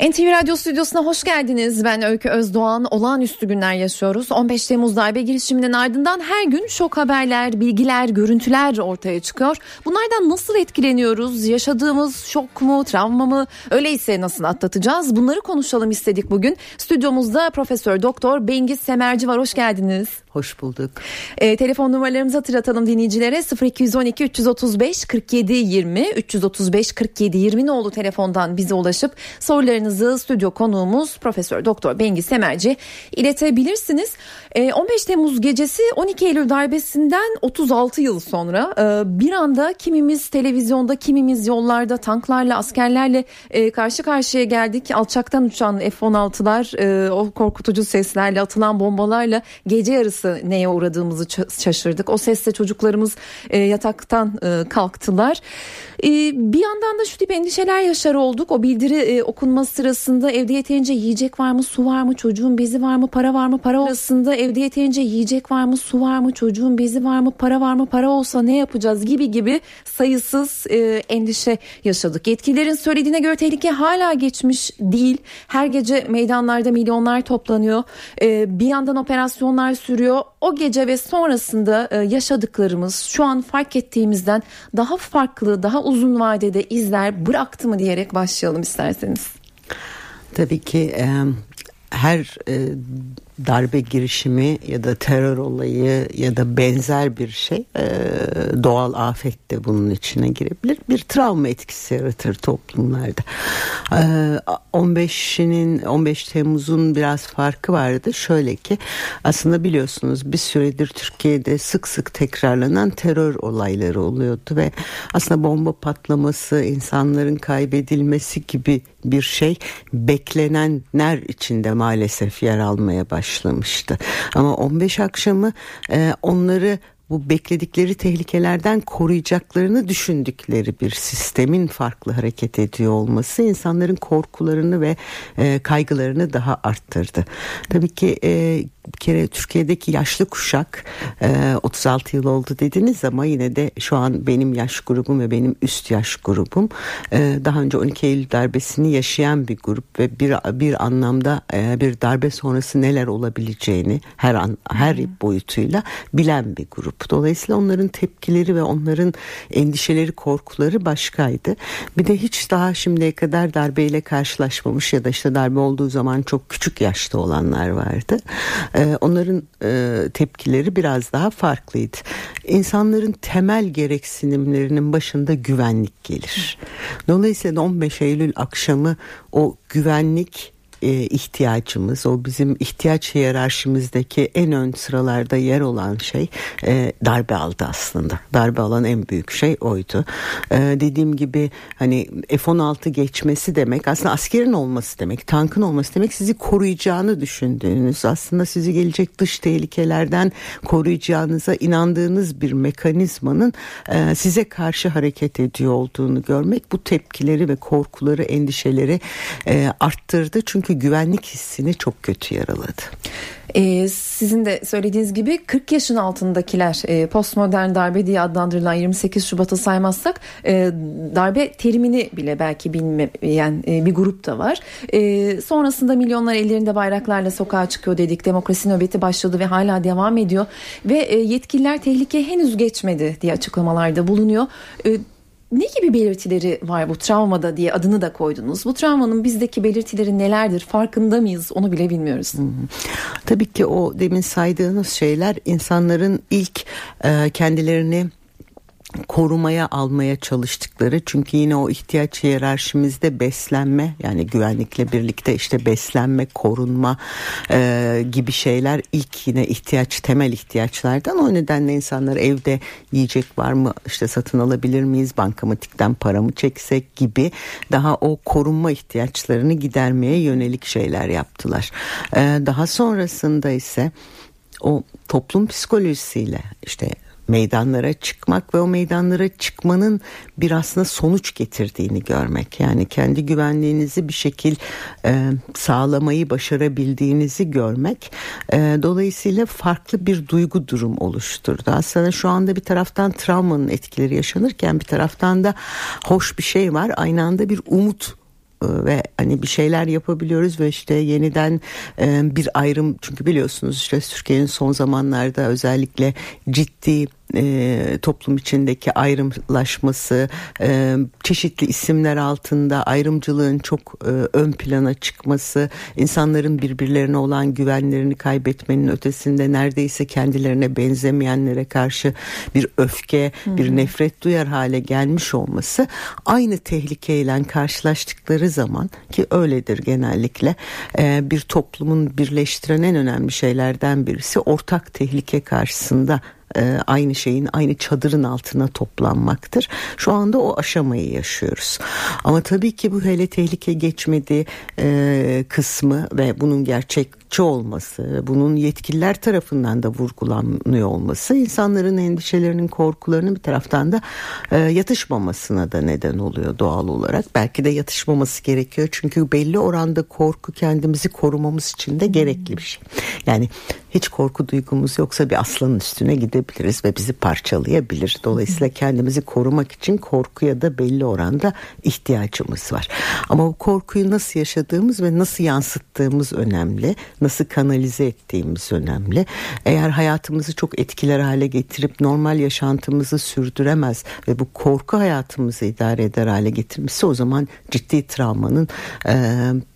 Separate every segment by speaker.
Speaker 1: NTV Radyo Stüdyosu'na hoş geldiniz. Ben Öykü Özdoğan. Olağanüstü günler yaşıyoruz. 15 Temmuz darbe girişiminden ardından her gün şok haberler, bilgiler, görüntüler ortaya çıkıyor. Bunlardan nasıl etkileniyoruz? Yaşadığımız şok mu, travma mı? Öyleyse nasıl atlatacağız? Bunları konuşalım istedik bugün. Stüdyomuzda Profesör Doktor Bengiz Semerci var. Hoş geldiniz.
Speaker 2: Hoş bulduk.
Speaker 1: E, telefon numaralarımızı hatırlatalım dinleyicilere 0212 335 47 20 335 47 20 ne oldu telefondan bize ulaşıp sorularınızı stüdyo konuğumuz Profesör Doktor Bengi Semerci iletebilirsiniz. E, 15 Temmuz gecesi 12 Eylül darbesinden 36 yıl sonra e, bir anda kimimiz televizyonda kimimiz yollarda tanklarla askerlerle e, karşı karşıya geldik. Alçaktan uçan F-16'lar e, o korkutucu seslerle atılan bombalarla gece yarısı neye uğradığımızı şaşırdık. O sesle çocuklarımız yataktan kalktılar. Bir yandan da şu tip endişeler yaşar olduk. O bildiri okunması sırasında evde yeterince yiyecek var mı, su var mı, çocuğun bezi var mı, para var mı, para arasında evde yeterince yiyecek var mı, su var mı, çocuğun bezi var mı, para var mı, para olsa ne yapacağız gibi gibi sayısız e, endişe yaşadık. Yetkililerin söylediğine göre tehlike hala geçmiş değil. Her gece meydanlarda milyonlar toplanıyor. E, bir yandan operasyonlar sürüyor. O gece ve sonrasında e, yaşadıklarımız şu an fark ettiğimizden daha farklı, daha uzun vadede izler bıraktı mı diyerek başlayalım isterseniz.
Speaker 2: Tabii ki her darbe girişimi ya da terör olayı ya da benzer bir şey e, doğal afet de bunun içine girebilir. Bir travma etkisi yaratır toplumlarda. E, 15'inin 15 Temmuz'un biraz farkı vardı. Şöyle ki aslında biliyorsunuz bir süredir Türkiye'de sık sık tekrarlanan terör olayları oluyordu ve aslında bomba patlaması, insanların kaybedilmesi gibi bir şey beklenenler içinde maalesef yer almaya başlamıştı. Ama 15 akşamı e, onları bu bekledikleri tehlikelerden koruyacaklarını düşündükleri bir sistemin farklı hareket ediyor olması insanların korkularını ve e, kaygılarını daha arttırdı. Tabii ki e, bir kere Türkiye'deki yaşlı kuşak e, 36 yıl oldu dediniz ama yine de şu an benim yaş grubum ve benim üst yaş grubum e, daha önce 12 Eylül darbesini yaşayan bir grup ve bir bir anlamda e, bir darbe sonrası neler olabileceğini her an her boyutuyla bilen bir grup. Dolayısıyla onların tepkileri ve onların endişeleri, korkuları başkaydı. Bir de hiç daha şimdiye kadar darbeyle karşılaşmamış ya da işte darbe olduğu zaman çok küçük yaşta olanlar vardı. Ee, onların e, tepkileri biraz daha farklıydı. İnsanların temel gereksinimlerinin başında güvenlik gelir. Dolayısıyla 15 Eylül akşamı o güvenlik e, ihtiyacımız o bizim ihtiyaç hiyerarşimizdeki en ön sıralarda yer olan şey e, darbe aldı aslında. Darbe alan en büyük şey oydu. E, dediğim gibi hani F-16 geçmesi demek aslında askerin olması demek, tankın olması demek sizi koruyacağını düşündüğünüz aslında sizi gelecek dış tehlikelerden koruyacağınıza inandığınız bir mekanizmanın e, size karşı hareket ediyor olduğunu görmek bu tepkileri ve korkuları, endişeleri arttırdı. Çünkü çünkü güvenlik hissini çok kötü yaraladı.
Speaker 1: Ee, sizin de söylediğiniz gibi 40 yaşın altındakiler e, postmodern darbe diye adlandırılan 28 Şubat'ı saymazsak e, darbe terimini bile belki bilmeyen e, bir grup da var. E, sonrasında milyonlar ellerinde bayraklarla sokağa çıkıyor dedik. Demokrasi nöbeti başladı ve hala devam ediyor. Ve e, yetkililer tehlike henüz geçmedi diye açıklamalarda bulunuyor. E, ne gibi belirtileri var bu travmada diye adını da koydunuz. Bu travmanın bizdeki belirtileri nelerdir? Farkında mıyız? Onu bile bilmiyoruz. Hı hı.
Speaker 2: Tabii ki o demin saydığınız şeyler insanların ilk e, kendilerini korumaya almaya çalıştıkları. Çünkü yine o ihtiyaç hiyerarşimizde beslenme yani güvenlikle birlikte işte beslenme korunma e, gibi şeyler ilk yine ihtiyaç temel ihtiyaçlardan. O nedenle insanlar evde yiyecek var mı işte satın alabilir miyiz bankamatikten para mı çeksek gibi daha o korunma ihtiyaçlarını gidermeye yönelik şeyler yaptılar. E, daha sonrasında ise o toplum psikolojisiyle işte meydanlara çıkmak ve o meydanlara çıkmanın bir aslında sonuç getirdiğini görmek. Yani kendi güvenliğinizi bir şekil e, sağlamayı başarabildiğinizi görmek e, dolayısıyla farklı bir duygu durum oluşturdu. Aslında şu anda bir taraftan travmanın etkileri yaşanırken bir taraftan da hoş bir şey var. Aynı anda bir umut e, ve hani bir şeyler yapabiliyoruz ve işte yeniden e, bir ayrım çünkü biliyorsunuz işte Türkiye'nin son zamanlarda özellikle ciddi e, toplum içindeki ayrımlaşması, e, çeşitli isimler altında ayrımcılığın çok e, ön plana çıkması, insanların birbirlerine olan güvenlerini kaybetmenin ötesinde neredeyse kendilerine benzemeyenlere karşı bir öfke, hmm. bir nefret duyar hale gelmiş olması aynı tehlikeyle karşılaştıkları zaman ki öyledir genellikle e, bir toplumun birleştiren en önemli şeylerden birisi ortak tehlike karşısında e, aynı şeyin aynı çadırın altına toplanmaktır. Şu anda o aşamayı yaşıyoruz. Ama tabii ki bu hele tehlike geçmedi e, kısmı ve bunun gerçek gerçekçi olması, bunun yetkililer tarafından da vurgulanıyor olması insanların endişelerinin, korkularının bir taraftan da e, yatışmamasına da neden oluyor doğal olarak. Belki de yatışmaması gerekiyor çünkü belli oranda korku kendimizi korumamız için de gerekli bir şey. Yani hiç korku duygumuz yoksa bir aslanın üstüne gidebiliriz ve bizi parçalayabilir. Dolayısıyla kendimizi korumak için korkuya da belli oranda ihtiyacımız var. Ama bu korkuyu nasıl yaşadığımız ve nasıl yansıttığımız önemli nasıl kanalize ettiğimiz önemli. Eğer hayatımızı çok etkiler hale getirip normal yaşantımızı sürdüremez ve bu korku hayatımızı idare eder hale getirmişse o zaman ciddi travmanın e,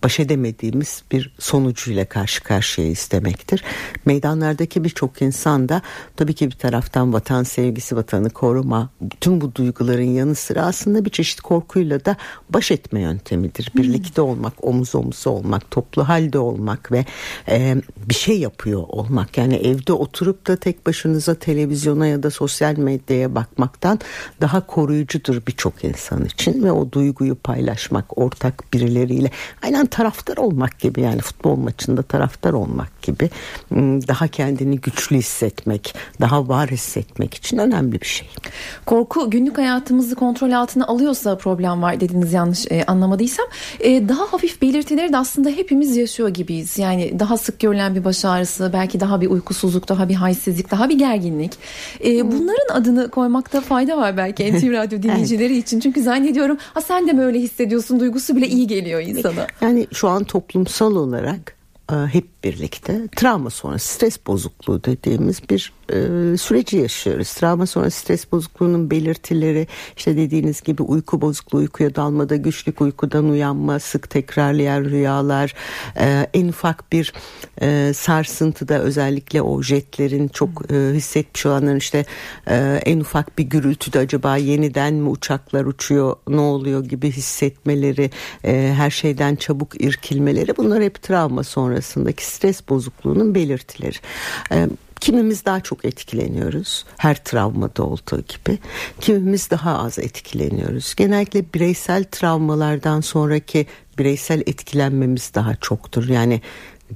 Speaker 2: baş edemediğimiz bir sonucuyla karşı karşıyayız demektir. Meydanlardaki birçok insan da tabii ki bir taraftan vatan sevgisi, vatanı koruma, bütün bu duyguların yanı sıra aslında bir çeşit korkuyla da baş etme yöntemidir. Birlikte olmak, omuz omuza olmak, toplu halde olmak ve e, bir şey yapıyor olmak. Yani evde oturup da tek başınıza televizyona ya da sosyal medyaya bakmaktan daha koruyucudur birçok insan için ve o duyguyu paylaşmak ortak birileriyle aynen taraftar olmak gibi yani futbol maçında taraftar olmak gibi daha kendini güçlü hissetmek, daha var hissetmek için önemli bir şey.
Speaker 1: Korku günlük hayatımızı kontrol altına alıyorsa problem var dediniz yanlış e, anlamadıysam. E, daha hafif belirtileri de aslında hepimiz yaşıyor gibiyiz. Yani daha sık görülen bir baş ağrısı, belki daha bir uykusuzluk, daha bir halsizlik, daha bir gerginlik. E, bunların adını koymakta fayda var belki NTV Radyo dinleyicileri evet. için. Çünkü zannediyorum ha sen de mi öyle hissediyorsun duygusu bile iyi geliyor insana.
Speaker 2: Yani şu an toplumsal olarak hep birlikte travma sonrası stres bozukluğu dediğimiz bir e, süreci yaşıyoruz. Travma sonrası stres bozukluğunun belirtileri işte dediğiniz gibi uyku bozukluğu, uykuya dalmada güçlük, uykudan uyanma, sık tekrarlayan rüyalar, e, en ufak bir e, sarsıntıda özellikle o jetlerin çok e, hissetmiş olanların işte e, en ufak bir gürültüde acaba yeniden mi uçaklar uçuyor, ne oluyor gibi hissetmeleri, e, her şeyden çabuk irkilmeleri bunlar hep travma sonrasındaki stres bozukluğunun belirtileri. E, Kimimiz daha çok etkileniyoruz her travmada olduğu gibi. Kimimiz daha az etkileniyoruz. Genellikle bireysel travmalardan sonraki bireysel etkilenmemiz daha çoktur. Yani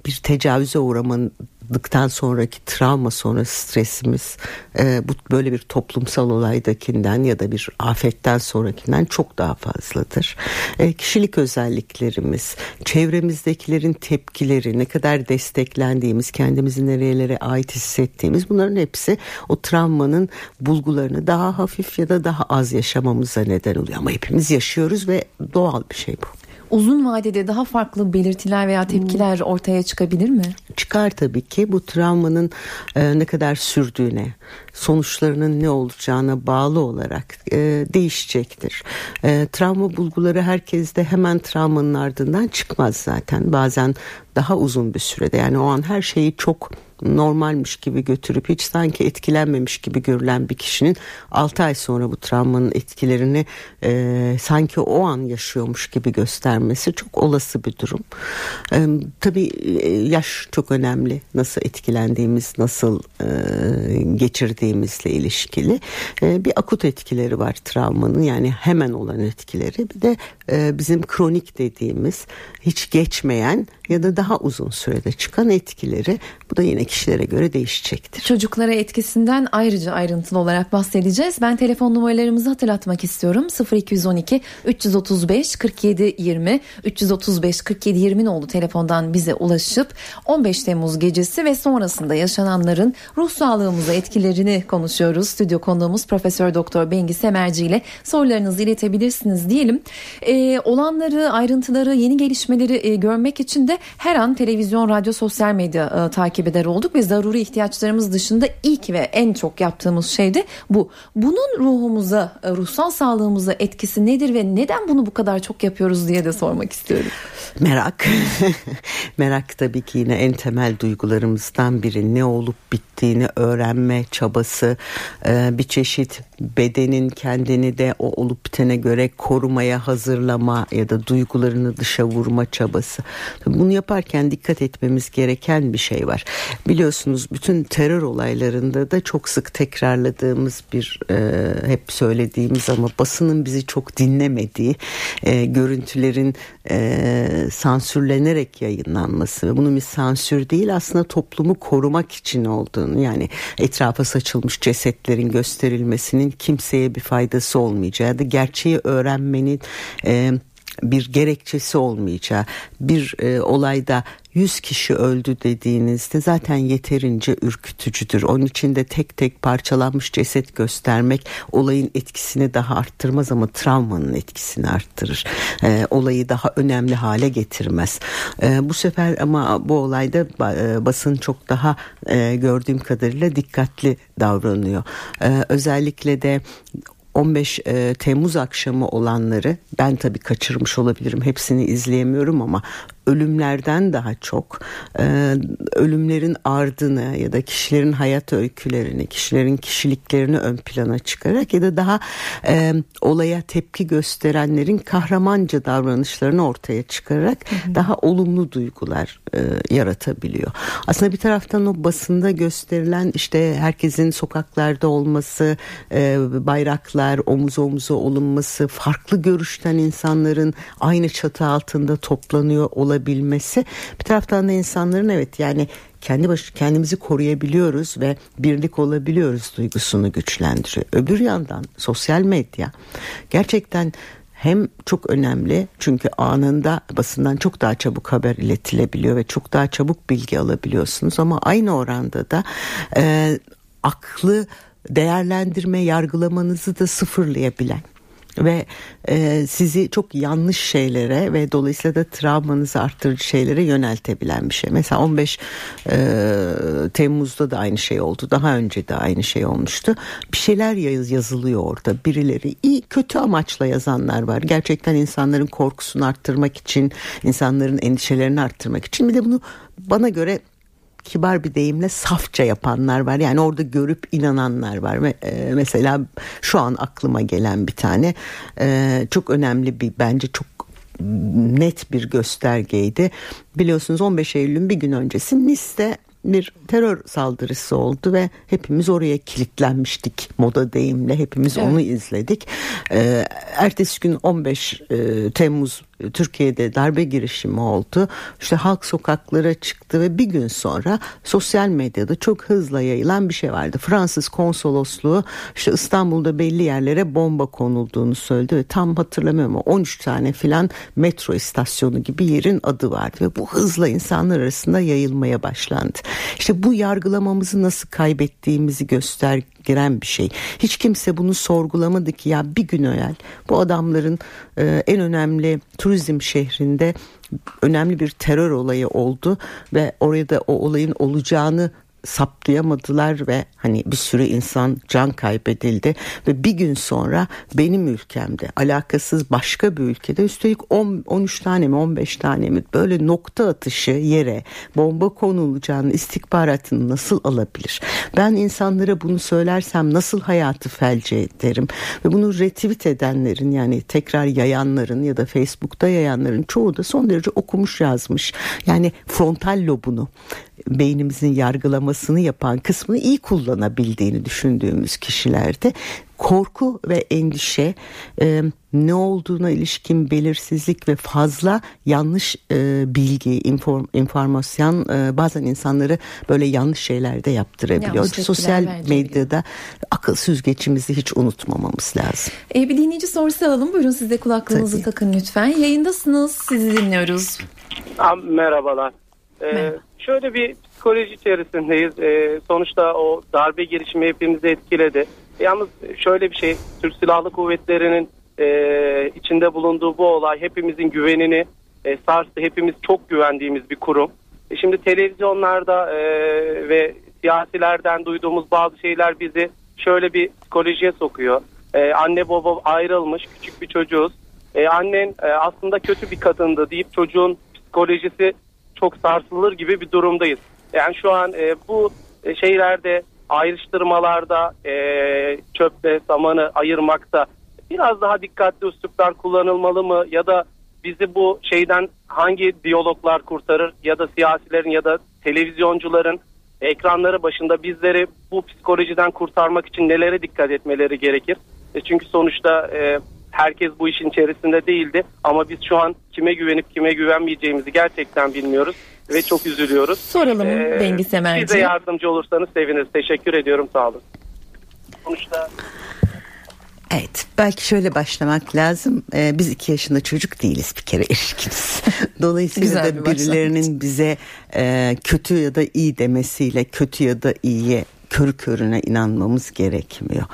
Speaker 2: bir tecavüze uğramanın dıktan sonraki travma sonrası stresimiz e, bu böyle bir toplumsal olaydakinden ya da bir afetten sonrakinden çok daha fazladır. E, kişilik özelliklerimiz, çevremizdekilerin tepkileri, ne kadar desteklendiğimiz, kendimizi nerelere ait hissettiğimiz bunların hepsi o travmanın bulgularını daha hafif ya da daha az yaşamamıza neden oluyor. Ama hepimiz yaşıyoruz ve doğal bir şey bu
Speaker 1: uzun vadede daha farklı belirtiler veya tepkiler ortaya çıkabilir mi?
Speaker 2: Çıkar tabii ki bu travmanın e, ne kadar sürdüğüne, sonuçlarının ne olacağına bağlı olarak e, değişecektir. E, travma bulguları herkeste hemen travmanın ardından çıkmaz zaten. Bazen daha uzun bir sürede yani o an her şeyi çok normalmiş gibi götürüp hiç sanki etkilenmemiş gibi görülen bir kişinin 6 ay sonra bu travmanın etkilerini e, sanki o an yaşıyormuş gibi göstermesi çok olası bir durum. E, tabii e, yaş çok önemli. Nasıl etkilendiğimiz, nasıl e, geçirdiğimizle ilişkili. E, bir akut etkileri var travmanın yani hemen olan etkileri. Bir de e, bizim kronik dediğimiz hiç geçmeyen ya da daha uzun sürede çıkan etkileri bu da yine kişilere göre değişecektir.
Speaker 1: Çocuklara etkisinden ayrıca ayrıntılı olarak bahsedeceğiz. Ben telefon numaralarımızı hatırlatmak istiyorum. 0212 335 47 20 335 47 20 oldu telefondan bize ulaşıp 15 Temmuz gecesi ve sonrasında yaşananların ruh sağlığımıza etkilerini konuşuyoruz. Stüdyo konuğumuz Profesör Doktor Bengi Semerci ile sorularınızı iletebilirsiniz diyelim. Ee, olanları, ayrıntıları, yeni gelişmeleri e, görmek için de her an televizyon, radyo, sosyal medya e, takip eder olduk ve zaruri ihtiyaçlarımız dışında ilk ve en çok yaptığımız şey de bu. Bunun ruhumuza, e, ruhsal sağlığımıza etkisi nedir ve neden bunu bu kadar çok yapıyoruz diye de sormak istiyorum.
Speaker 2: Merak. Merak tabii ki yine en temel duygularımızdan biri. Ne olup bittiğini öğrenme çabası, e, bir çeşit bedenin kendini de o olup bitene göre korumaya hazırlama ya da duygularını dışa vurma çabası. Bunu yaparken dikkat etmemiz gereken bir şey var. Biliyorsunuz bütün terör olaylarında da çok sık tekrarladığımız bir e, hep söylediğimiz ama basının bizi çok dinlemediği e, görüntülerin e, sansürlenerek yayınlanması ve bunun bir sansür değil aslında toplumu korumak için olduğunu yani etrafa saçılmış cesetlerin gösterilmesinin kimseye bir faydası olmayacağı da gerçeği öğrenmenin e, bir gerekçesi olmayacağı bir e, olayda 100 kişi öldü dediğinizde zaten yeterince ürkütücüdür. Onun için de tek tek parçalanmış ceset göstermek olayın etkisini daha arttırmaz ama travmanın etkisini arttırır. E, olayı daha önemli hale getirmez. E, bu sefer ama bu olayda e, basın çok daha e, gördüğüm kadarıyla dikkatli davranıyor. E, özellikle de 15 e, Temmuz akşamı olanları ben tabii kaçırmış olabilirim hepsini izleyemiyorum ama ölümlerden daha çok e, ölümlerin ardını ya da kişilerin hayat öykülerini, kişilerin kişiliklerini ön plana çıkarak ya da daha e, olaya tepki gösterenlerin kahramanca davranışlarını ortaya çıkararak hı hı. daha olumlu duygular e, yaratabiliyor. Aslında bir taraftan o basında gösterilen işte herkesin sokaklarda olması, e, bayraklar omuz omuza olunması, farklı görüşten insanların aynı çatı altında toplanıyor olabilir olabilmesi bir taraftan da insanların evet yani kendi baş, kendimizi koruyabiliyoruz ve birlik olabiliyoruz duygusunu güçlendiriyor. Öbür yandan sosyal medya gerçekten hem çok önemli çünkü anında basından çok daha çabuk haber iletilebiliyor ve çok daha çabuk bilgi alabiliyorsunuz ama aynı oranda da e, aklı değerlendirme yargılamanızı da sıfırlayabilen ve e, sizi çok yanlış şeylere ve dolayısıyla da travmanızı arttırıcı şeylere yöneltebilen bir şey. Mesela 15 e, Temmuz'da da aynı şey oldu. Daha önce de aynı şey olmuştu. Bir şeyler yaz, yazılıyor orada. Birileri iyi kötü amaçla yazanlar var. Gerçekten insanların korkusunu arttırmak için, insanların endişelerini arttırmak için. Bir de bunu bana göre kibar bir deyimle safça yapanlar var. Yani orada görüp inananlar var. E, mesela şu an aklıma gelen bir tane e, çok önemli bir bence çok net bir göstergeydi. Biliyorsunuz 15 Eylül'ün bir gün öncesi Nice'de bir terör saldırısı oldu ve hepimiz oraya kilitlenmiştik moda deyimle hepimiz evet. onu izledik. Ee, ertesi gün 15 e, Temmuz Türkiye'de darbe girişimi oldu. İşte halk sokaklara çıktı ve bir gün sonra sosyal medyada çok hızla yayılan bir şey vardı. Fransız konsolosluğu işte İstanbul'da belli yerlere bomba konulduğunu söyledi ve tam hatırlamıyorum ama 13 tane filan metro istasyonu gibi yerin adı vardı ve bu hızla insanlar arasında yayılmaya başlandı. İşte bu yargılamamızı nasıl kaybettiğimizi göster giren bir şey. Hiç kimse bunu sorgulamadı ki ya bir gün evvel bu adamların e, en önemli turizm şehrinde önemli bir terör olayı oldu ve orada o olayın olacağını saptayamadılar ve hani bir sürü insan can kaybedildi ve bir gün sonra benim ülkemde alakasız başka bir ülkede üstelik 10, 13 tane mi 15 tane mi böyle nokta atışı yere bomba konulacağını istihbaratını nasıl alabilir? Ben insanlara bunu söylersem nasıl hayatı felce ederim? Ve bunu retweet edenlerin yani tekrar yayanların ya da Facebook'ta yayanların çoğu da son derece okumuş yazmış. Yani frontal lobunu beynimizin yargılamasını yapan kısmını iyi kullanabildiğini düşündüğümüz kişilerde korku ve endişe e, ne olduğuna ilişkin belirsizlik ve fazla yanlış e, bilgi inform, informasyon e, bazen insanları böyle yanlış şeyler de yaptırabiliyor. Yanlış Sosyal medyada akıl süzgecimizi hiç unutmamamız lazım.
Speaker 1: E, bir dinleyici sorusu alalım. Buyurun siz de kulaklığınızı Tabii. takın lütfen. Yayındasınız. Sizi dinliyoruz.
Speaker 3: Merhabalar. Ee, şöyle bir psikoloji içerisindeyiz. Ee, sonuçta o darbe girişimi hepimizi etkiledi. Yalnız şöyle bir şey, Türk Silahlı Kuvvetleri'nin e, içinde bulunduğu bu olay hepimizin güvenini e, sarstı. Hepimiz çok güvendiğimiz bir kurum. E, şimdi televizyonlarda e, ve siyasilerden duyduğumuz bazı şeyler bizi şöyle bir psikolojiye sokuyor. E, anne baba ayrılmış, küçük bir çocuğuz. E, annen e, aslında kötü bir kadındı deyip çocuğun psikolojisi çok sarsılır gibi bir durumdayız. Yani şu an e, bu e, şeylerde ayrıştırmalarda e, çöple samanı ayırmakta biraz daha dikkatli üsluplar kullanılmalı mı ya da bizi bu şeyden hangi diyaloglar kurtarır ya da siyasilerin ya da televizyoncuların ekranları başında bizleri bu psikolojiden kurtarmak için nelere dikkat etmeleri gerekir? E çünkü sonuçta e, herkes bu işin içerisinde değildi ama biz şu an kime güvenip kime güvenmeyeceğimizi gerçekten bilmiyoruz ve çok üzülüyoruz.
Speaker 1: Soralım ee, Bengi Semerci.
Speaker 3: Bize yardımcı olursanız seviniriz. Teşekkür ediyorum sağ olun.
Speaker 2: Sonuçta Evet belki şöyle başlamak lazım ee, biz iki yaşında çocuk değiliz bir kere erişkiniz dolayısıyla da birilerinin bize e, kötü ya da iyi demesiyle kötü ya da iyiye körü körüne inanmamız gerekmiyor.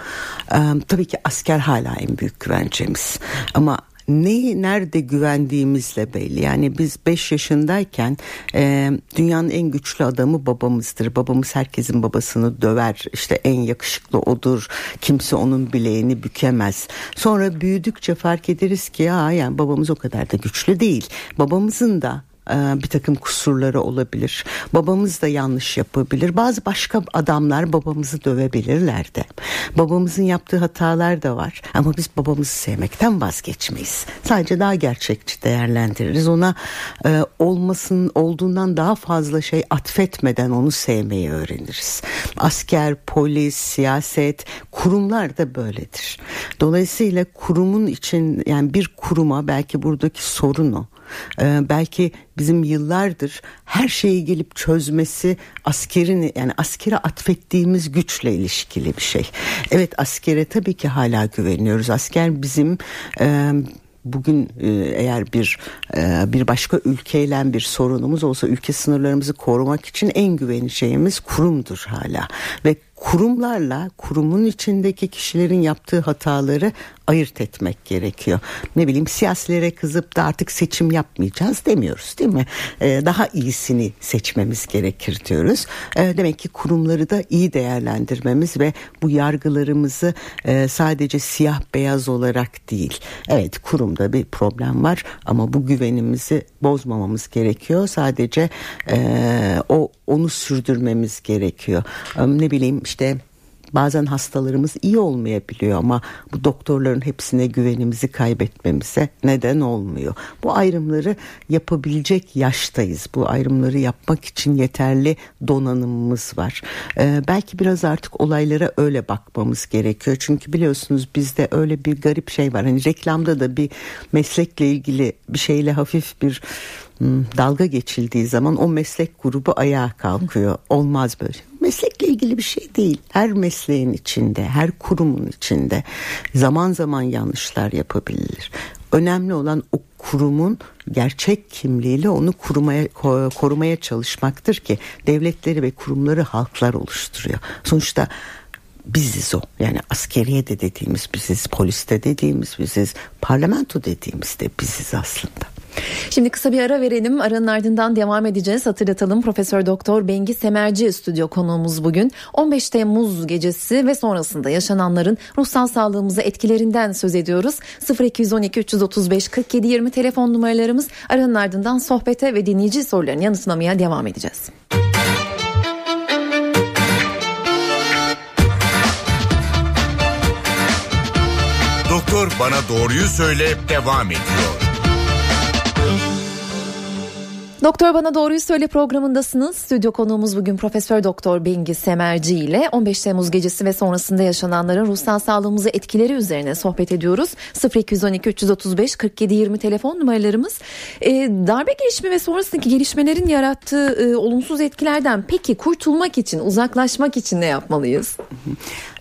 Speaker 2: Ee, tabii ki asker hala en büyük güvencemiz ama neyi nerede güvendiğimizle belli. Yani biz 5 yaşındayken e, dünyanın en güçlü adamı babamızdır. Babamız herkesin babasını döver. İşte en yakışıklı odur. Kimse onun bileğini bükemez. Sonra büyüdükçe fark ederiz ki ya yani babamız o kadar da güçlü değil. Babamızın da bir takım kusurları olabilir. Babamız da yanlış yapabilir. Bazı başka adamlar babamızı dövebilirler de. Babamızın yaptığı hatalar da var. Ama biz babamızı sevmekten vazgeçmeyiz. Sadece daha gerçekçi değerlendiririz. Ona e, olmasın olduğundan daha fazla şey atfetmeden onu sevmeyi öğreniriz. Asker, polis, siyaset, kurumlar da böyledir. Dolayısıyla kurumun için yani bir kuruma belki buradaki sorun o ee, belki bizim yıllardır her şeyi gelip çözmesi askerin yani askere atfettiğimiz güçle ilişkili bir şey. Evet askere tabii ki hala güveniyoruz. Asker bizim e, bugün e, eğer bir e, bir başka ülkeyle bir sorunumuz olsa ülke sınırlarımızı korumak için en güveneceğimiz kurumdur hala ve kurumlarla kurumun içindeki kişilerin yaptığı hataları ayırt etmek gerekiyor. Ne bileyim siyasilere kızıp da artık seçim yapmayacağız demiyoruz değil mi? Ee, daha iyisini seçmemiz gerekir diyoruz. Ee, demek ki kurumları da iyi değerlendirmemiz ve bu yargılarımızı e, sadece siyah beyaz olarak değil. Evet kurumda bir problem var ama bu güvenimizi bozmamamız gerekiyor. Sadece e, o onu sürdürmemiz gerekiyor. E, ne bileyim işte bazen hastalarımız iyi olmayabiliyor ama bu doktorların hepsine güvenimizi kaybetmemize neden olmuyor. Bu ayrımları yapabilecek yaştayız. Bu ayrımları yapmak için yeterli donanımımız var. Ee, belki biraz artık olaylara öyle bakmamız gerekiyor. Çünkü biliyorsunuz bizde öyle bir garip şey var. Hani reklamda da bir meslekle ilgili bir şeyle hafif bir dalga geçildiği zaman o meslek grubu ayağa kalkıyor. Olmaz böyle. Meslekle ilgili bir şey değil. Her mesleğin içinde, her kurumun içinde zaman zaman yanlışlar yapabilir. Önemli olan o kurumun gerçek kimliğiyle onu korumaya, korumaya çalışmaktır ki devletleri ve kurumları halklar oluşturuyor. Sonuçta biziz o. Yani askeriye de dediğimiz biziz, poliste dediğimiz biziz, parlamento dediğimiz de biziz aslında.
Speaker 1: Şimdi kısa bir ara verelim. Aranın ardından devam edeceğiz. Hatırlatalım Profesör Doktor Bengi Semerci stüdyo konuğumuz bugün. 15 Temmuz gecesi ve sonrasında yaşananların ruhsal sağlığımıza etkilerinden söz ediyoruz. 0212 335 47 20 telefon numaralarımız. Aranın ardından sohbete ve dinleyici sorularını yanıtlamaya devam edeceğiz.
Speaker 4: Doktor bana doğruyu söyle devam ediyor.
Speaker 1: Doktor Bana Doğruyu Söyle programındasınız. Stüdyo konuğumuz bugün Profesör Doktor Bengi Semerci ile 15 Temmuz gecesi ve sonrasında yaşananların ruhsal sağlığımızı etkileri üzerine sohbet ediyoruz. 0212 335 47 20 telefon numaralarımız. Ee, darbe gelişimi ve sonrasındaki gelişmelerin yarattığı e, olumsuz etkilerden peki kurtulmak için, uzaklaşmak için ne yapmalıyız?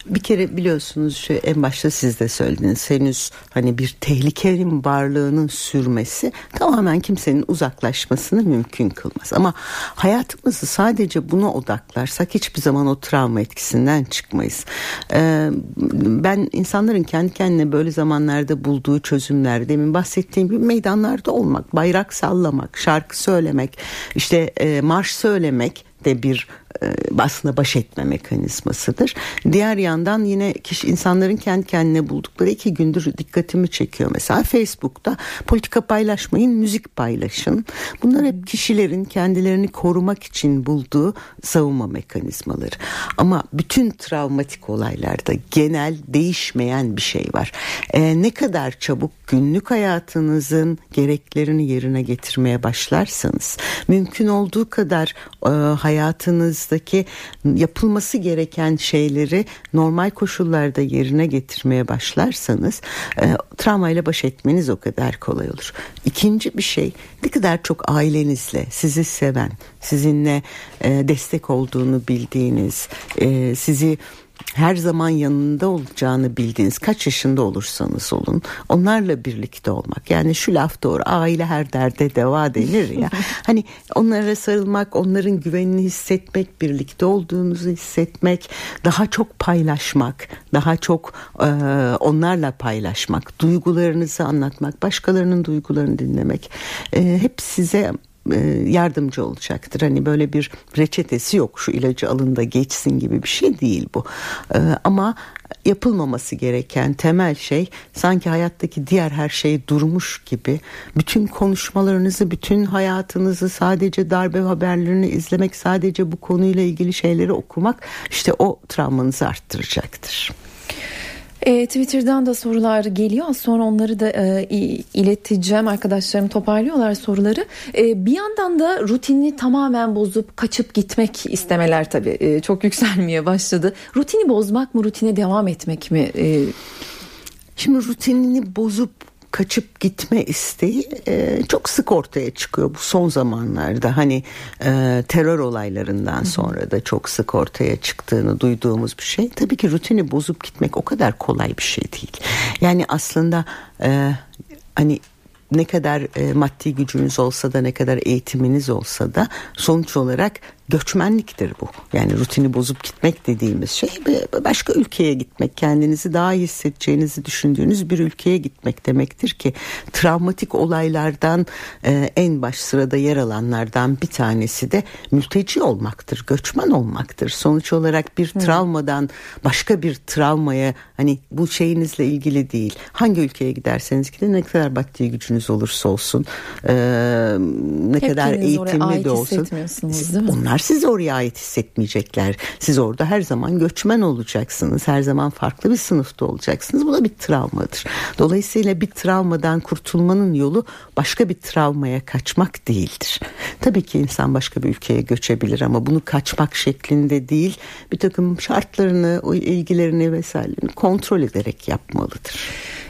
Speaker 2: Bir kere biliyorsunuz şu en başta siz de söylediniz henüz hani bir tehlikenin varlığının sürmesi tamamen kimsenin uzaklaşmasını mümkün kılmaz. Ama hayatımızı sadece buna odaklarsak hiçbir zaman o travma etkisinden çıkmayız. Ee, ben insanların kendi kendine böyle zamanlarda bulduğu çözümler demin bahsettiğim gibi meydanlarda olmak, bayrak sallamak, şarkı söylemek, işte e, marş söylemek de bir aslında baş etme mekanizmasıdır. Diğer yandan yine kişi insanların kendi kendine buldukları iki gündür dikkatimi çekiyor. Mesela Facebook'ta politika paylaşmayın, müzik paylaşın. Bunlar hep kişilerin kendilerini korumak için bulduğu savunma mekanizmaları. Ama bütün travmatik olaylarda genel değişmeyen bir şey var. Ee, ne kadar çabuk günlük hayatınızın gereklerini yerine getirmeye başlarsanız mümkün olduğu kadar e, hayatınızdaki yapılması gereken şeyleri normal koşullarda yerine getirmeye başlarsanız e, travmayla baş etmeniz o kadar kolay olur. İkinci bir şey ne kadar çok ailenizle sizi seven, sizinle e, destek olduğunu bildiğiniz, e, sizi her zaman yanında olacağını bildiğiniz kaç yaşında olursanız olun onlarla birlikte olmak. Yani şu laf doğru aile her derde deva denir ya. Hani onlara sarılmak onların güvenini hissetmek birlikte olduğunuzu hissetmek daha çok paylaşmak daha çok e, onlarla paylaşmak duygularınızı anlatmak başkalarının duygularını dinlemek e, hep size yardımcı olacaktır. Hani böyle bir reçetesi yok şu ilacı alın da geçsin gibi bir şey değil bu. E, ama yapılmaması gereken temel şey sanki hayattaki diğer her şey durmuş gibi bütün konuşmalarınızı, bütün hayatınızı sadece darbe haberlerini izlemek, sadece bu konuyla ilgili şeyleri okumak işte o travmanızı arttıracaktır.
Speaker 1: E, Twitter'dan da sorular geliyor. Sonra onları da e, ileteceğim. Arkadaşlarım toparlıyorlar soruları. E, bir yandan da rutinini tamamen bozup kaçıp gitmek istemeler tabii e, çok yükselmeye başladı. Rutini bozmak mı, rutine devam etmek mi? E,
Speaker 2: Şimdi rutinini bozup kaçıp gitme isteği e, çok sık ortaya çıkıyor bu son zamanlarda. Hani e, terör olaylarından sonra da çok sık ortaya çıktığını duyduğumuz bir şey. Tabii ki rutini bozup gitmek o kadar kolay bir şey değil. Yani aslında e, hani ne kadar e, maddi gücünüz olsa da ne kadar eğitiminiz olsa da sonuç olarak göçmenliktir bu. Yani rutini bozup gitmek dediğimiz şey başka ülkeye gitmek, kendinizi daha iyi hissedeceğinizi düşündüğünüz bir ülkeye gitmek demektir ki travmatik olaylardan e, en baş sırada yer alanlardan bir tanesi de mülteci olmaktır, göçmen olmaktır. Sonuç olarak bir travmadan başka bir travmaya hani bu şeyinizle ilgili değil. Hangi ülkeye giderseniz gidin ne kadar maddi gücünüz olursa olsun, e, ne
Speaker 1: Hep
Speaker 2: kadar eğitimli de olsun.
Speaker 1: Onlar
Speaker 2: size oraya ait hissetmeyecekler. Siz orada her zaman göçmen olacaksınız. Her zaman farklı bir sınıfta olacaksınız. Bu da bir travmadır. Dolayısıyla bir travmadan kurtulmanın yolu başka bir travmaya kaçmak değildir. Tabii ki insan başka bir ülkeye göçebilir ama bunu kaçmak şeklinde değil bir takım şartlarını, ilgilerini vesairelerini kontrol ederek yapmalıdır.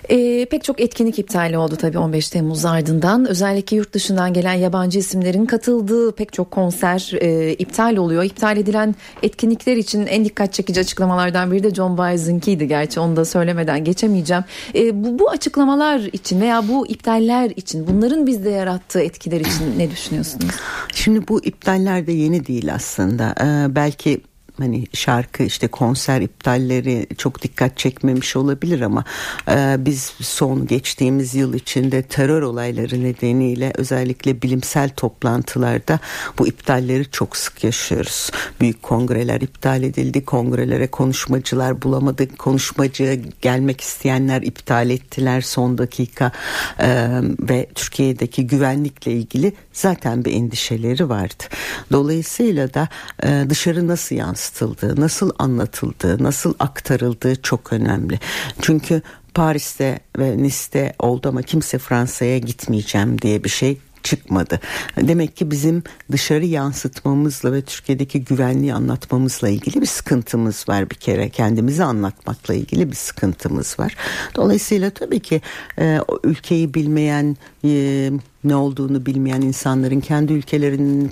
Speaker 1: E, pek çok etkinlik iptali oldu tabii 15 Temmuz ardından. Özellikle yurt dışından gelen yabancı isimlerin katıldığı pek çok konser e, iptal oluyor. İptal edilen etkinlikler için en dikkat çekici açıklamalardan biri de John Baez'inkiydi gerçi onu da söylemeden geçemeyeceğim. E, bu, bu açıklamalar için veya bu iptaller için bunların bizde yarattığı etkiler için ne düşünüyorsunuz?
Speaker 2: Şimdi bu iptaller de yeni değil aslında. Ee, belki hani şarkı işte konser iptalleri çok dikkat çekmemiş olabilir ama e, biz son geçtiğimiz yıl içinde terör olayları nedeniyle özellikle bilimsel toplantılarda bu iptalleri çok sık yaşıyoruz. Büyük kongreler iptal edildi. Kongrelere konuşmacılar bulamadık. Konuşmacı gelmek isteyenler iptal ettiler son dakika e, ve Türkiye'deki güvenlikle ilgili zaten bir endişeleri vardı. Dolayısıyla da e, dışarı nasıl yansır yansıtıldığı, nasıl anlatıldığı, nasıl aktarıldığı çok önemli. Çünkü Paris'te ve Nice'de oldu ama kimse Fransa'ya gitmeyeceğim diye bir şey çıkmadı. Demek ki bizim dışarı yansıtmamızla ve Türkiye'deki güvenliği anlatmamızla ilgili bir sıkıntımız var bir kere. Kendimizi anlatmakla ilgili bir sıkıntımız var. Dolayısıyla tabii ki e, ülkeyi bilmeyen e, ne olduğunu bilmeyen insanların kendi ülkelerinin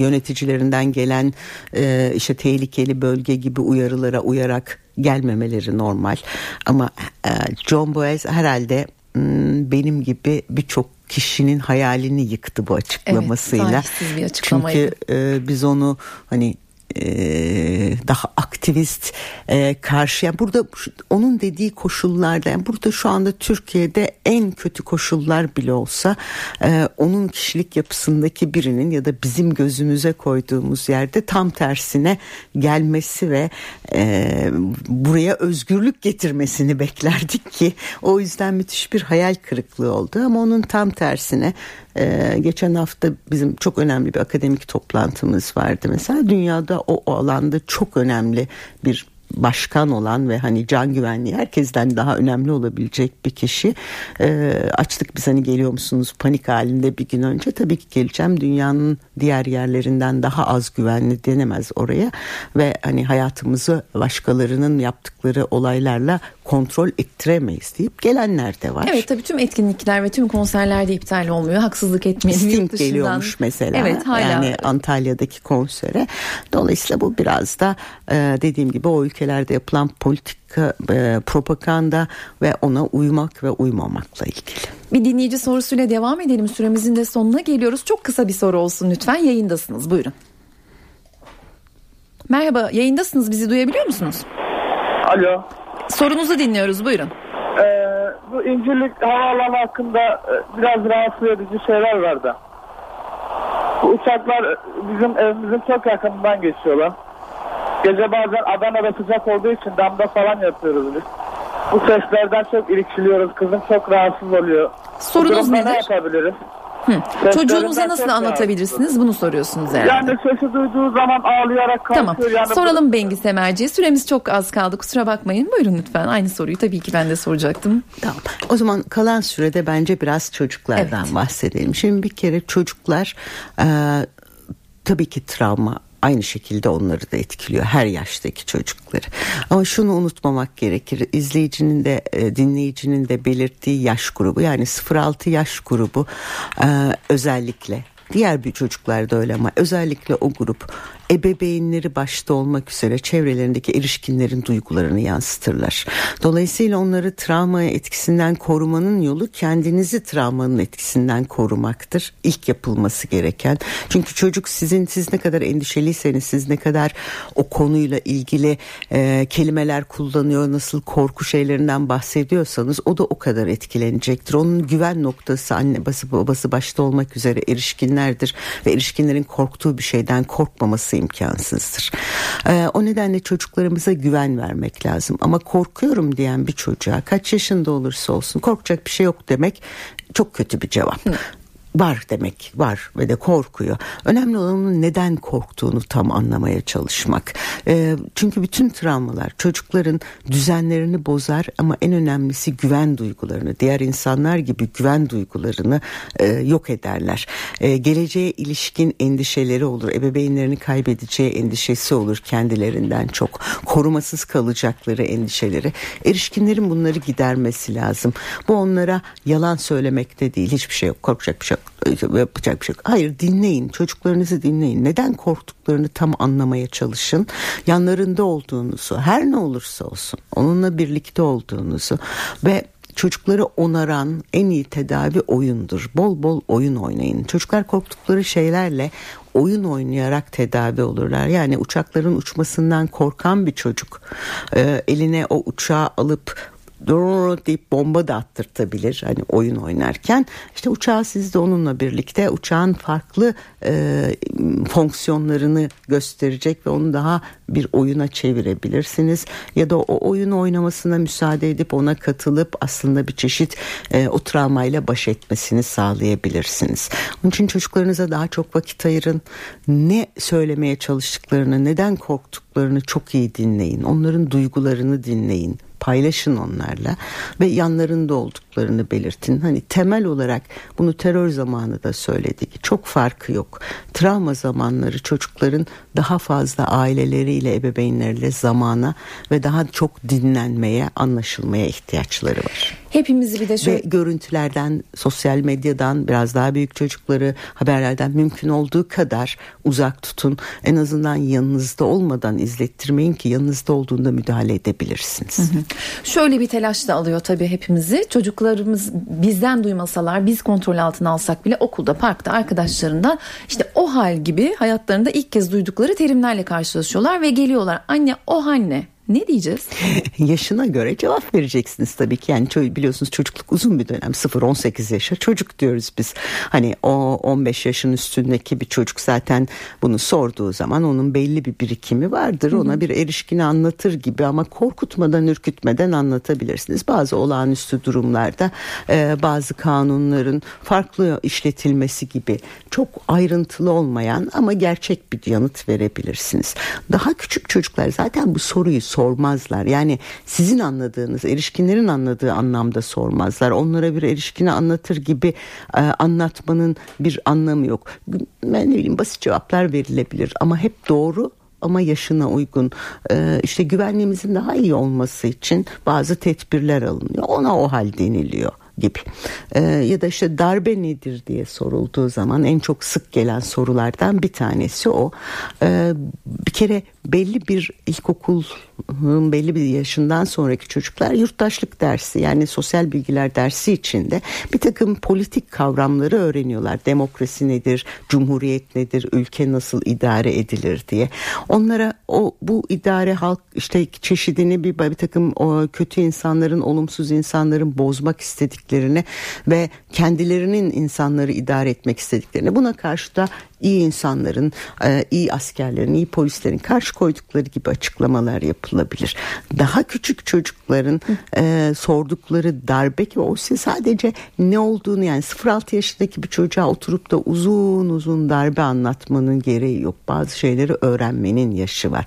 Speaker 2: yöneticilerinden gelen e, işte tehlikeli bölge gibi uyarılara uyarak gelmemeleri normal. Ama e, John Boyce herhalde benim gibi birçok kişinin hayalini yıktı bu açıklamasıyla.
Speaker 1: Evet, bir açıklamaydı.
Speaker 2: Çünkü e, biz onu hani daha aktivist e, karşı. Yani burada onun dediği koşullarda yani burada şu anda Türkiye'de en kötü koşullar bile olsa e, onun kişilik yapısındaki birinin ya da bizim gözümüze koyduğumuz yerde tam tersine gelmesi ve e, buraya özgürlük getirmesini beklerdik ki o yüzden müthiş bir hayal kırıklığı oldu. Ama onun tam tersine ee, geçen hafta bizim çok önemli bir akademik toplantımız vardı mesela. Dünyada o, o alanda çok önemli bir başkan olan ve hani can güvenliği herkesten daha önemli olabilecek bir kişi. E, açtık biz hani geliyor musunuz panik halinde bir gün önce. Tabii ki geleceğim. Dünyanın diğer yerlerinden daha az güvenli denemez oraya ve hani hayatımızı başkalarının yaptıkları olaylarla kontrol ettiremeyiz deyip gelenler de var.
Speaker 1: Evet tabii tüm etkinlikler ve tüm konserler de iptal olmuyor. Haksızlık etmeyelim.
Speaker 2: Sting geliyormuş mesela. Evet hala. Yani Antalya'daki konsere. Dolayısıyla bu biraz da e, dediğim gibi o ülkelerde yapılan politika, e, propaganda ve ona uymak ve uymamakla ilgili.
Speaker 1: Bir dinleyici sorusuyla devam edelim. Süremizin de sonuna geliyoruz. Çok kısa bir soru olsun lütfen. Yayındasınız. Buyurun. Merhaba, yayındasınız. Bizi duyabiliyor musunuz?
Speaker 5: Alo.
Speaker 1: Sorunuzu dinliyoruz buyurun.
Speaker 5: Ee, bu İncirlik Havaalanı hakkında e, biraz rahatsız edici şeyler vardı. Bu uçaklar bizim evimizin çok yakınından geçiyorlar. Gece bazen Adana'da sıcak olduğu için damda falan yapıyoruz biz. Bu seslerden çok irkçiliyoruz. Kızım çok rahatsız oluyor.
Speaker 1: Sorunuz nedir?
Speaker 5: Ne yapabiliriz?
Speaker 1: Hı. Çocuğunuza nasıl anlatabilirsiniz? Bunu soruyorsunuz herhalde.
Speaker 5: Yani sesi duyduğu zaman ağlayarak kalkıyor.
Speaker 1: Tamam.
Speaker 5: Yani
Speaker 1: Soralım bu... Bengi Semerci'ye. Süremiz çok az kaldı. Kusura bakmayın. Buyurun lütfen. Aynı soruyu tabii ki ben de soracaktım.
Speaker 2: Tamam. O zaman kalan sürede bence biraz çocuklardan evet. bahsedelim. Şimdi bir kere çocuklar e, tabii ki travma aynı şekilde onları da etkiliyor her yaştaki çocukları. Ama şunu unutmamak gerekir. İzleyicinin de e, dinleyicinin de belirttiği yaş grubu yani 0-6 yaş grubu e, özellikle Diğer bir çocuklar da öyle ama özellikle o grup ebeveynleri başta olmak üzere çevrelerindeki erişkinlerin duygularını yansıtırlar. Dolayısıyla onları travma etkisinden korumanın yolu kendinizi travmanın etkisinden korumaktır. İlk yapılması gereken. Çünkü çocuk sizin siz ne kadar endişeliyseniz siz ne kadar o konuyla ilgili e, kelimeler kullanıyor nasıl korku şeylerinden bahsediyorsanız o da o kadar etkilenecektir. Onun güven noktası anne babası babası başta olmak üzere erişkinlerdir ve erişkinlerin korktuğu bir şeyden korkmaması imkansızdır. Ee, o nedenle çocuklarımıza güven vermek lazım. Ama korkuyorum diyen bir çocuğa kaç yaşında olursa olsun korkacak bir şey yok demek çok kötü bir cevap var demek var ve de korkuyor. Önemli olan neden korktuğunu tam anlamaya çalışmak. E, çünkü bütün travmalar çocukların düzenlerini bozar ama en önemlisi güven duygularını diğer insanlar gibi güven duygularını e, yok ederler. E, geleceğe ilişkin endişeleri olur. Ebeveynlerini kaybedeceği endişesi olur kendilerinden çok. Korumasız kalacakları endişeleri. Erişkinlerin bunları gidermesi lazım. Bu onlara yalan söylemekte değil. Hiçbir şey yok. Korkacak bir şey yapacak bir şey yok. Hayır dinleyin çocuklarınızı dinleyin. Neden korktuklarını tam anlamaya çalışın. Yanlarında olduğunuzu her ne olursa olsun onunla birlikte olduğunuzu ve çocukları onaran en iyi tedavi oyundur. Bol bol oyun oynayın. Çocuklar korktukları şeylerle oyun oynayarak tedavi olurlar. Yani uçakların uçmasından korkan bir çocuk e, eline o uçağı alıp dur deyip bomba da attırtabilir hani oyun oynarken işte uçağı siz de onunla birlikte uçağın farklı e, fonksiyonlarını gösterecek ve onu daha bir oyuna çevirebilirsiniz ya da o oyunu oynamasına müsaade edip ona katılıp aslında bir çeşit e, o travmayla baş etmesini sağlayabilirsiniz. Onun için çocuklarınıza daha çok vakit ayırın. Ne söylemeye çalıştıklarını, neden korktuklarını çok iyi dinleyin. Onların duygularını dinleyin paylaşın onlarla ve yanlarında olduklarını belirtin. Hani temel olarak bunu terör zamanı da söyledik. Çok farkı yok. Travma zamanları çocukların daha fazla aileleriyle, ebeveynleriyle zamana ve daha çok dinlenmeye, anlaşılmaya ihtiyaçları var.
Speaker 1: Hepimizi bir de şöyle...
Speaker 2: Ve görüntülerden, sosyal medyadan biraz daha büyük çocukları haberlerden mümkün olduğu kadar uzak tutun. En azından yanınızda olmadan izlettirmeyin ki yanınızda olduğunda müdahale edebilirsiniz. Hı hı.
Speaker 1: Şöyle bir telaş da alıyor tabii hepimizi. Çocuklarımız bizden duymasalar, biz kontrol altına alsak bile okulda, parkta, arkadaşlarından işte o hal gibi hayatlarında ilk kez duydukları terimlerle karşılaşıyorlar ve geliyorlar. Anne o hal ne? Ne diyeceğiz?
Speaker 2: Yaşına göre cevap vereceksiniz tabii ki. Yani biliyorsunuz çocukluk uzun bir dönem. 0-18 yaşa çocuk diyoruz biz. Hani o 15 yaşın üstündeki bir çocuk zaten bunu sorduğu zaman onun belli bir birikimi vardır. Ona bir erişkini anlatır gibi ama korkutmadan ürkütmeden anlatabilirsiniz. Bazı olağanüstü durumlarda e, bazı kanunların farklı işletilmesi gibi çok ayrıntılı olmayan ama gerçek bir yanıt verebilirsiniz. Daha küçük çocuklar zaten bu soruyu sor sormazlar. Yani sizin anladığınız, erişkinlerin anladığı anlamda sormazlar. Onlara bir erişkini anlatır gibi e, anlatmanın bir anlamı yok. Ben ne bileyim basit cevaplar verilebilir ama hep doğru ama yaşına uygun e, işte güvenliğimizin daha iyi olması için bazı tedbirler alınıyor. Ona o hal deniliyor gibi. E, ya da işte darbe nedir diye sorulduğu zaman en çok sık gelen sorulardan bir tanesi o. E, bir kere belli bir ilkokul belli bir yaşından sonraki çocuklar yurttaşlık dersi yani sosyal bilgiler dersi içinde bir takım politik kavramları öğreniyorlar. Demokrasi nedir, cumhuriyet nedir, ülke nasıl idare edilir diye. Onlara o bu idare halk işte çeşidini bir, bir takım o kötü insanların, olumsuz insanların bozmak istediklerini ve kendilerinin insanları idare etmek istediklerini buna karşı da iyi insanların, e, iyi askerlerin, iyi polislerin karşı koydukları gibi açıklamalar yapılabilir. Daha küçük çocukların e, sordukları darbe ki o sadece ne olduğunu yani 0-6 yaşındaki bir çocuğa oturup da uzun uzun darbe anlatmanın gereği yok. Bazı şeyleri öğrenmenin yaşı var.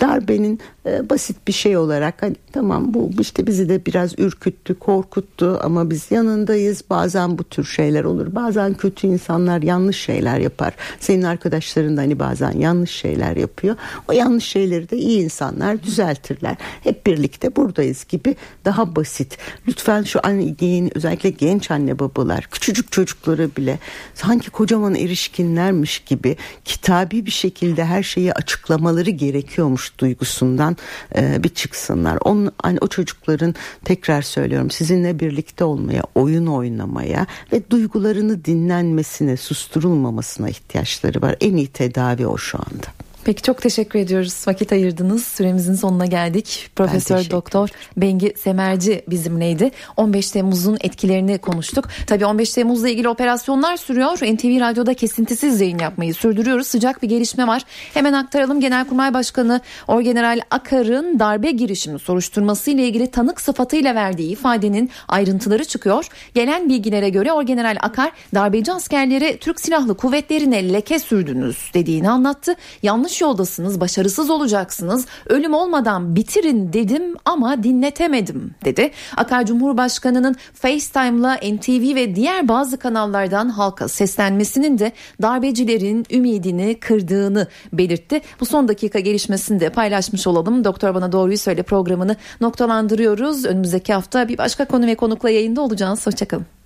Speaker 2: Darbenin e, basit bir şey olarak hani tamam bu işte bizi de biraz ürküttü, korkuttu ama biz yanındayız. Bazen bu tür şeyler olur. Bazen kötü insanlar yanlış şeyler yapar. Senin arkadaşların da hani bazen yanlış şeyler yapıyor. O yanlış şeyleri de iyi insanlar düzeltirler. Hep birlikte buradayız gibi daha basit. Lütfen şu anne, özellikle genç anne babalar küçücük çocukları bile sanki kocaman erişkinlermiş gibi kitabi bir şekilde her şeyi açıklamaları gerekiyormuş duygusundan e, bir çıksınlar. On, hani o çocukların tekrar söylüyorum sizinle birlikte olmaya, oyun oynamaya ve duygularını dinlenmesine, susturulmamasına ihtiyaçları var. En iyi tedavi o şu anda.
Speaker 1: Peki çok teşekkür ediyoruz. Vakit ayırdınız. Süremizin sonuna geldik. Profesör Doktor Bengi Semerci bizimleydi. 15 Temmuz'un etkilerini konuştuk. Tabii 15 Temmuz'la ilgili operasyonlar sürüyor. NTV Radyo'da kesintisiz yayın yapmayı sürdürüyoruz. Sıcak bir gelişme var. Hemen aktaralım. Genelkurmay Başkanı Orgeneral Akar'ın darbe girişimi soruşturması ile ilgili tanık sıfatıyla verdiği ifadenin ayrıntıları çıkıyor. Gelen bilgilere göre Orgeneral Akar darbeci askerleri Türk Silahlı Kuvvetleri'ne leke sürdünüz dediğini anlattı. Yanlış yoldasınız, başarısız olacaksınız. Ölüm olmadan bitirin dedim ama dinletemedim dedi. Akar Cumhurbaşkanı'nın FaceTime'la NTV ve diğer bazı kanallardan halka seslenmesinin de darbecilerin ümidini kırdığını belirtti. Bu son dakika gelişmesini de paylaşmış olalım. Doktor Bana Doğruyu Söyle programını noktalandırıyoruz. Önümüzdeki hafta bir başka konu ve konukla yayında olacağız. Hoşçakalın.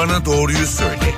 Speaker 4: Bana doğruyu söyle.